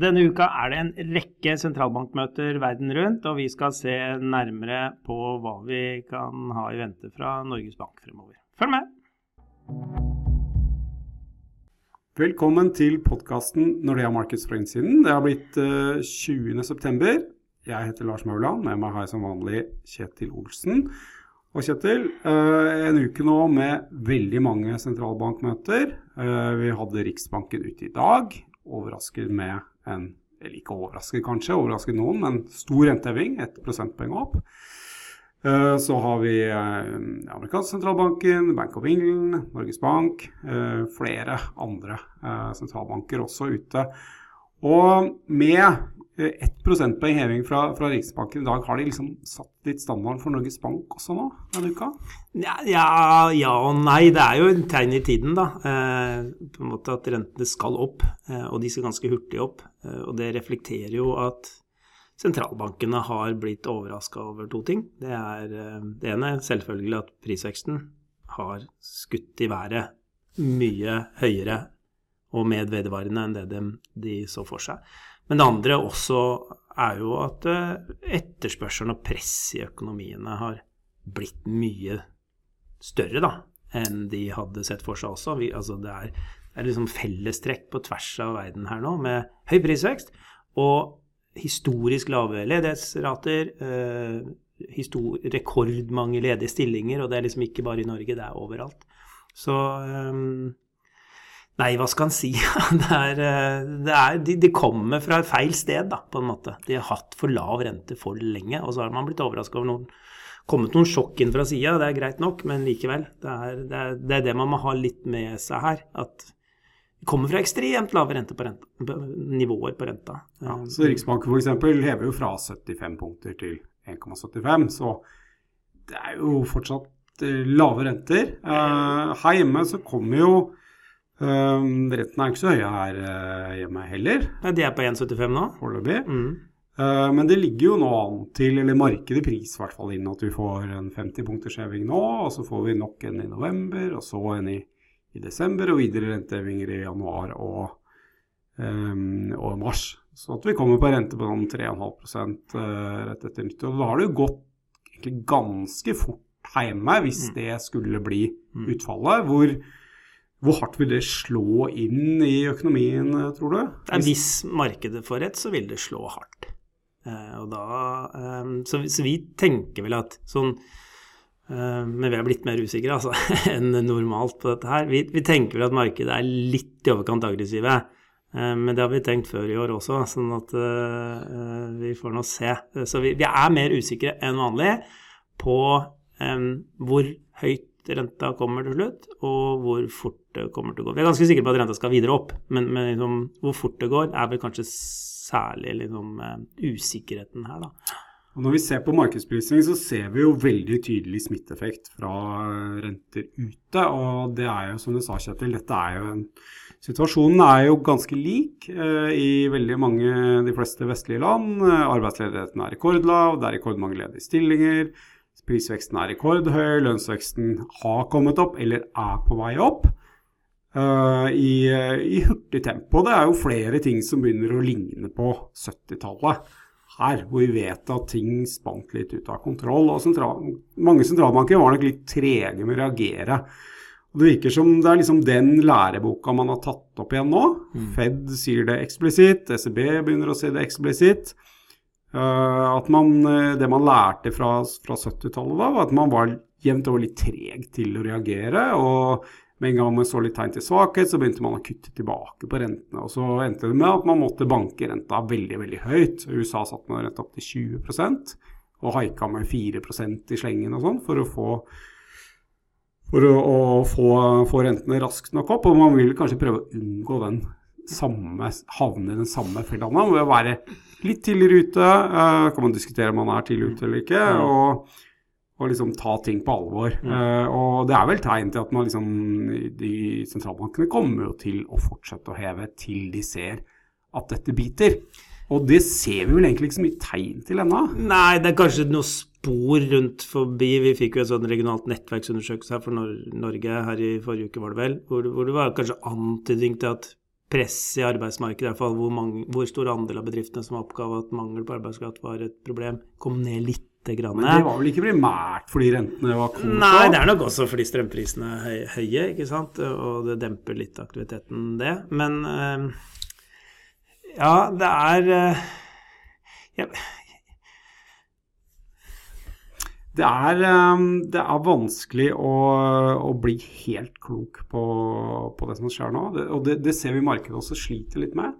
Denne uka er det en rekke sentralbankmøter verden rundt, og vi skal se nærmere på hva vi kan ha i vente fra Norges Bank fremover. Følg med! Velkommen til podkasten Nordea Markets fra innsiden. Det har blitt uh, 20.9. Jeg heter Lars Mauland. Med meg har jeg som vanlig Kjetil Olsen. Og Kjetil, uh, en uke nå med veldig mange sentralbankmøter. Uh, vi hadde Riksbanken ute i dag. Overrasket med en Eller ikke overrasket kanskje, overrasket noen, men stor renteheving. Ett prosentpoeng opp. Uh, så har vi uh, amerikanske sentralbanken, Bank of England, Norges Bank, uh, flere andre sentralbanker også ute. Og med ett prosentpoeng heving fra, fra, Riksbanken i dag, har de liksom satt litt standarden for Norges Bank også nå denne uka? Ja, ja, ja, og nei. Det er jo en tegn i tiden, da. på en måte At rentene skal opp, og de skal ganske hurtig opp. og det reflekterer jo at sentralbankene har blitt overraska over to ting. Det er eh, det ene selvfølgelig at prisveksten har skutt i været mye høyere og mer vedvarende enn det de, de, så for seg. Men det andre også er jo at eh, etterspørselen og press i økonomiene har blitt mye større da, enn de hadde sett for seg også. Vi, altså det er, er liksom fellestrekk på tvers av verden her nå med høy prisvekst. Og historisk lave ledighetsrater, eh, rekordmange ledige stillinger, og det er liksom ikke bare i Norge, det er overalt. Så eh, Nei, hva skal en si? det er, eh, det er, de, de, kommer fra feil sted, da, på en måte. De har hatt for lav rente for lenge, og så har man blitt overraska over noen kommet noen sjokk inn fra sida, det er greit nok, men likevel. Det er, det er, det er, det man må ha litt med seg her. At kommer fra ekstremt lave rente på renta, nivåer på renta. Ja, så Riksbanken f.eks. hever jo fra 75 punkter til 1,75, så det er jo fortsatt uh, lave renter. Uh, her hjemme så kommer jo uh, Rentene er ikke så høye her hjemme heller. Nei, De er på 1,75 nå? Foreløpig. Mm. Men det ligger jo nå an til, eller markedet pris i hvert fall inn, at vi får en 50 punkters heving nå, og så får vi nok en i november, og så en i i desember, og videre rentehevinger i januar og, um, og mars. Så at vi kommer på rente på sånn 3,5 uh, rett etter nyttår. Da har det jo gått egentlig ganske fort hjemme hvis mm. det skulle bli mm. utfallet. Hvor, hvor hardt vil det slå inn i økonomien, tror du? Hvis markedet får rett, så vil det slå hardt. Uh, da, um, så, vi tenker vel at sånn Eh, men vi er blitt mer usikre altså, enn normalt på dette her. Vi, vi, tenker vel at markedet er litt i overkant aggressive. Eh, men det har vi tenkt før i år også, sånn at vi får nå se. Så vi, vi, er mer usikre enn vanlig på hvor høyt renta kommer til slutt, og hvor fort det kommer til å gå. Vi er ganske sikre på at renta skal videre opp, men, men liksom, hvor fort det går, er vel kanskje særlig liksom, uh, usikkerheten her, da. Og Når vi ser på markedsprising, så ser vi jo veldig tydelig smitteeffekt fra renter ute. Og det er jo, som du sa, Kjetil, dette er jo en Situasjonen er jo ganske lik eh, i veldig mange, de fleste vestlige land. Arbeidsledigheten er rekordlav, det er rekordmange ledige stillinger. Prisveksten er rekordhøy, lønnsveksten har kommet opp eller er på vei opp. Uh, i, i hurtig tempo. Det er jo flere ting som begynner å ligne på 70-tallet her, hvor vi vet at ting spant litt ut av kontroll. og sentral, Mange sentralbanker var nok litt trege med å reagere. Og Det virker som det er liksom den læreboka man har tatt opp igjen nå. Mm. Fed sier det eksplisitt, ECB begynner å si det eksplisitt. Uh, at man, eh, Det man lærte fra, fra 70-tallet, da, var at man var jevnt over litt treg til å reagere. og med en gang man så litt tegn til svakhet, så begynte man å kutte tilbake på rentene. og Så endte det med at man måtte banke renta veldig veldig høyt. USA satte man renta opp til 20% og haika med 4% i slengen og sånn for å få for å, å få, få, rentene raskt nok opp. Og man vil kanskje prøve å unngå den samme, havne i den samme fella ved å være litt tidligere ute. Uh, kan man diskutere om man er tidlig ute eller ikke. og og liksom ta ting på alvor. Mm. Uh, og det er vel tegn til at man liksom, de sentralbankene kommer jo til å fortsette å heve til de ser at dette biter. Og det ser vi vel egentlig ikke så mye tegn til ennå? Nei, det er kanskje noe spor rundt forbi. Vi fikk jo et sånn regionalt nettverksundersøkelse her for Norge her i forrige uke, var det vel, hvor, hvor det var kanskje antydning til at press i arbeidsmarkedet, i hvert fall hvor, mange, hvor stor andel av bedriftene som oppgav at mangel på arbeidskraft var et problem, kom ned litt. Grann. Men det var vel ikke primært fordi rentene var korte? Nei, det er nok også fordi strømprisene er høye, ikke sant? og det demper litt aktiviteten, det. Men øh, ja, det er øh, ja, det er, ehm, det er vanskelig å, å, bli helt klok på, på, det som skjer nå. Det, og det, det, ser vi markedet også sliter litt med.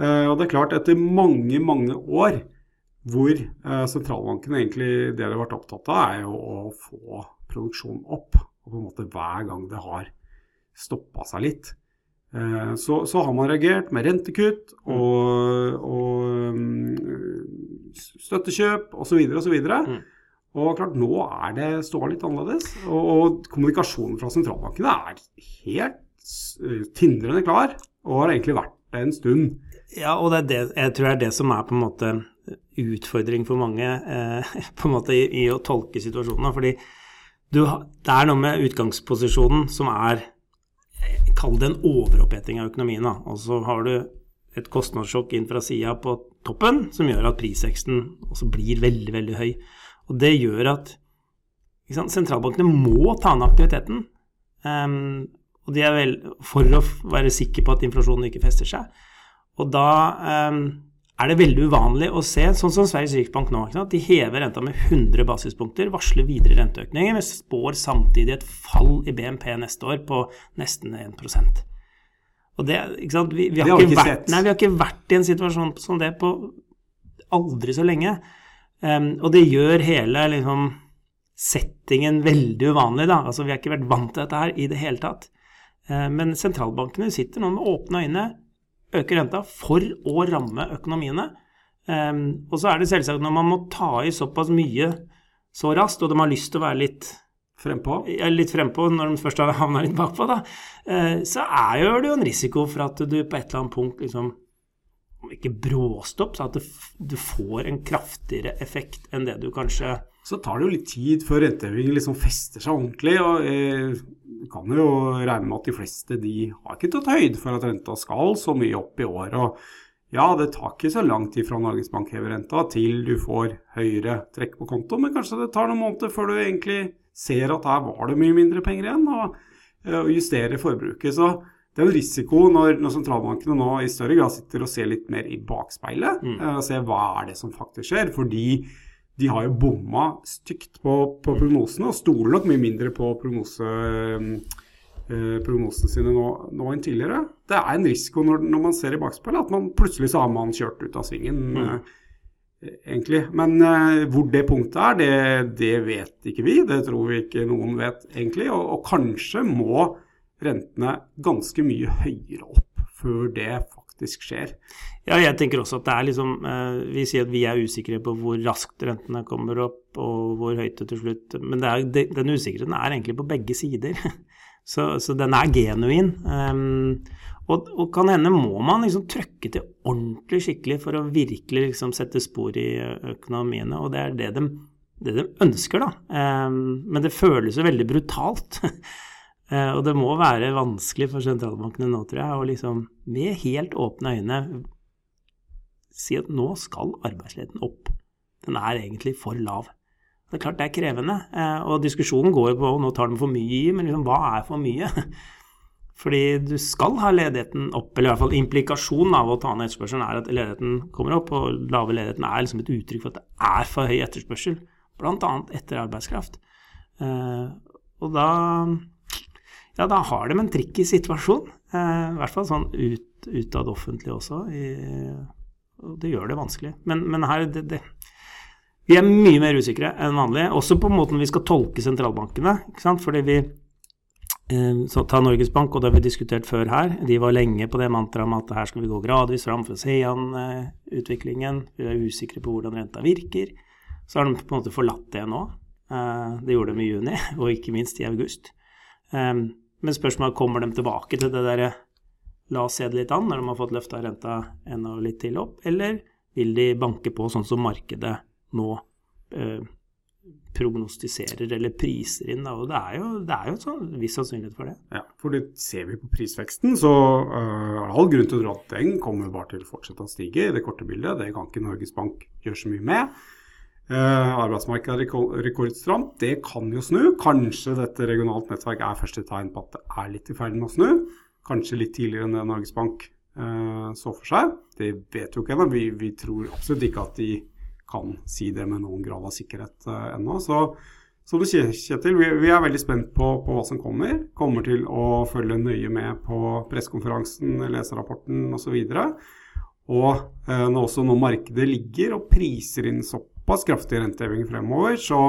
Og det er klart, etter mange, mange år hvor eh, sentralbanken egentlig det de har vært opptatt av, er jo å få produksjonen opp. Og på en måte hver gang det har stoppa seg litt. Eh, så, så, har man reagert med rentekutt og, og um, støttekjøp osv. osv. Mm. Og klart, nå er det ståa litt annerledes. Og, og, kommunikasjonen fra sentralbankene er helt uh, tindrende klar, og har egentlig vært det en stund. Ja, og det er det, jeg tror det er det som er på en måte utfordring for mange eh, på en måte i, i, å tolke situasjonen. Fordi du, det er noe med utgangsposisjonen som er Kall det en overoppheting av økonomien. Da. Og så har du et kostnadssjokk inn fra sida på toppen som gjør at prisveksten også blir veldig, veldig høy. Og det gjør at sant, sentralbankene må ta ned aktiviteten. Um, og de er vel for å være sikre på at inflasjonen ikke fester seg. Og da um, er det veldig uvanlig å se, sånn som Sveriges Riksbank nå. De hever renta med 100 basispunkter, varsler videre renteøkninger, men spår samtidig et fall i BNP neste år på nesten 1% og det, ikke sant? Vi, vi, har ikke ikke vært, nei, vi har ikke vært i en situasjon som det på aldri så lenge. Um, og det gjør hele liksom, settingen veldig uvanlig. Da. Altså, vi har ikke vært vant til dette her i det hele tatt. Uh, men sentralbankene sitter nå med åpne øyne, øker renta for å ramme økonomiene. Um, og så er det selvsagt når man må ta i såpass mye så raskt, og de har lyst til å være litt Frempå? Litt frempå når de først har havna litt bakpå, da. Uh, så er jo det jo en risiko for at du på et eller annet punkt liksom om ikke bråstopp, så at du får en kraftigere effekt enn det du kanskje Så tar det jo litt tid før rentehevingen liksom fester seg ordentlig. og eh, kan jo regne med at de fleste de har ikke tatt høyde for at renta skal så mye opp i år. og ja, det tar ikke så lang tid fra Norges Bank hever renta til du får høyere trekk på konto, men kanskje det tar noen måneder før du egentlig ser at her var det mye mindre penger igjen, og, eh, og justerer forbruket. Så det er en risiko når, når, sentralbankene nå i større grad sitter og ser litt mer i bakspeilet. Mm. Uh, og ser hva er det som faktisk skjer. Fordi de har jo bomma stygt på, på prognosene, og stoler nok mye mindre på prognose, eh, prognosene sine nå, nå, enn tidligere. Det er en risiko når, når, man ser i bakspeilet, at man plutselig så har man kjørt ut av svingen. Mm. Eh, egentlig. Men eh, hvor det punktet er, det, det, vet ikke vi. Det tror vi ikke noen vet egentlig. Og, og kanskje må rentene ganske mye høyere opp før det faktisk skjer. Ja, jeg tenker også at det er liksom eh, Vi sier at vi er usikre på hvor raskt rentene kommer opp, og hvor høyt det til slutt Men er, den usikkerheten er egentlig på begge sider. Så, så den er genuin. Um, og, og, kan hende må man liksom trøkke til ordentlig skikkelig for å virkelig liksom sette spor i økonomiene, og det er det de, det de ønsker, da. Um, men det føles jo veldig brutalt. Eh, og det må være vanskelig for sentralbankene nå, tror jeg, å liksom med helt åpne øyne si at nå skal arbeidsledigheten opp. Den er egentlig for lav. Det er klart det er krevende, eh, og diskusjonen går jo på nå tar den for mye i, men liksom, hva er for mye? Fordi du skal ha ledigheten opp, eller i hvert fall implikasjonen av å ta ned etterspørselen er at ledigheten kommer opp, og lave ledigheten er liksom et uttrykk for at det er for høy etterspørsel, bl.a. etter arbeidskraft. Eh, og da ja, da har de en tricky situasjon. Eh, I hvert fall sånn ut, utad offentlig også. I, og det gjør det vanskelig. Men, men her det, det, Vi er mye mer usikre enn vanlig, også på måten vi skal tolke sentralbankene. ikke sant? Fordi vi eh, så Ta Norges Bank, og det har vi diskutert før her. De var lenge på det mantraet om at her skal vi gå gradvis fram for å se an eh, utviklingen. Vi er usikre på hvordan renta virker. Så har de på en måte forlatt det nå. Det gjorde de i juni, og ikke minst i august. Men spørsmålet kommer de tilbake til det derre la oss se det litt an når de har fått løfta renta enda litt til opp, eller vil de banke på sånn som markedet nå eh, prognostiserer eller priser inn. Da. Og det er jo, det er jo en sånn viss sannsynlighet for det. Ja, for det ser vi på prisveksten, så uh, er det all grunn til å tro at den kommer bare til å fortsette å stige i det korte bildet. Det kan ikke Norges Bank gjøre så mye med. Uh, arbeidsmarkedet er rekordstramt. Det kan jo snu. Kanskje dette regionalt nettverk er første tegn på at det er litt i ferd med å snu. Kanskje litt tidligere enn det Norges Bank uh, så for seg. Det vet jo ikke ennå. Vi, vi tror absolutt ikke at de kan si det med noen grad av sikkerhet uh, ennå. Så som du sier, Kjetil, vi, vi, er veldig spent på, på, hva som kommer. Kommer til å følge nøye med på pressekonferansen, leserapporten osv. Og, så og eh, når også når markedet ligger og priser inn såpass kraftig renteheving fremover, så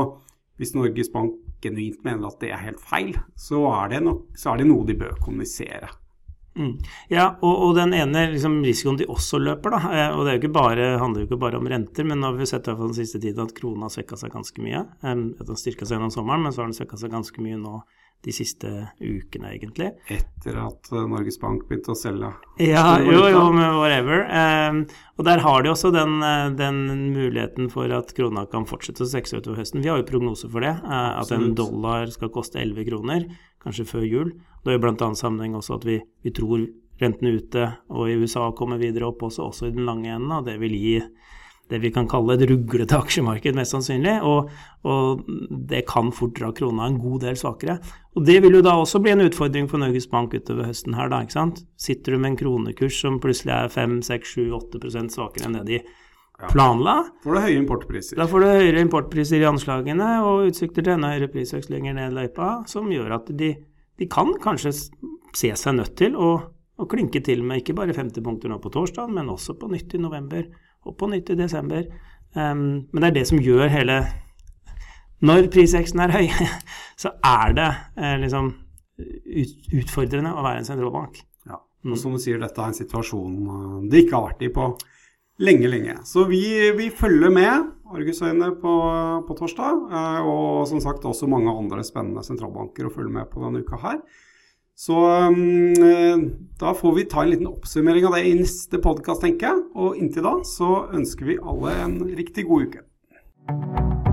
hvis Norges Bank genuint mener at det er helt feil, så er det, nok, så er det noe de bør kommunisere. Mm. Ja, og, og, den ene liksom, risikoen de også løper, da, eh, og det jo bare, handler jo ikke bare om renter, men nå har vi sett i den siste tiden at krona har svekka seg ganske mye. Um, den styrka seg gjennom sommeren, men så har den svekka seg ganske mye nå de siste ukene, egentlig. Etter at uh, Norges Bank begynte å selge? Ja, jo, jo, men whatever. Um, og der har de også den, uh, den, muligheten for at krona kan fortsette å sekse utover høsten. Vi har jo prognoser for det, uh, at en dollar skal koste 11 kroner, kanskje før jul. Det jo bl.a. sammenheng også at vi, vi tror rentene ute og i USA kommer videre opp også, også i den lange enden. Og det vil gi det vi kan kalle et ruglete aksjemarked, mest sannsynlig. Og, og, det kan fort dra krona en god del svakere. Og det vil jo da også bli en utfordring for Norges Bank utover høsten her, da. ikke sant? Sitter du med en kronekurs som plutselig er 5-6-7-8 svakere enn det de planla. Da får du høye importpriser. Da får du høyere importpriser i anslagene og utsikter til enda høyere prisvekst lenger ned løypa, som gjør at de de kan kanskje se seg nødt til å, å, klinke til med ikke bare 50 punkter nå på torsdag, men også på nytt i november og på nytt i desember. Um, men det er det som gjør hele Når prisveksten er høy, så er det eh, liksom ut, utfordrende å være en sentralbank. Ja, og som du sier, dette er en situasjon det ikke har vært i på lenge, lenge. Så vi, vi følger med Argusøyne på, på torsdag. Eh, og som sagt også mange andre spennende sentralbanker å følge med på denne uka her. Så um, da får vi ta en liten oppsummering av det i neste podkast, tenker jeg. Og inntil da så ønsker vi alle en riktig god uke.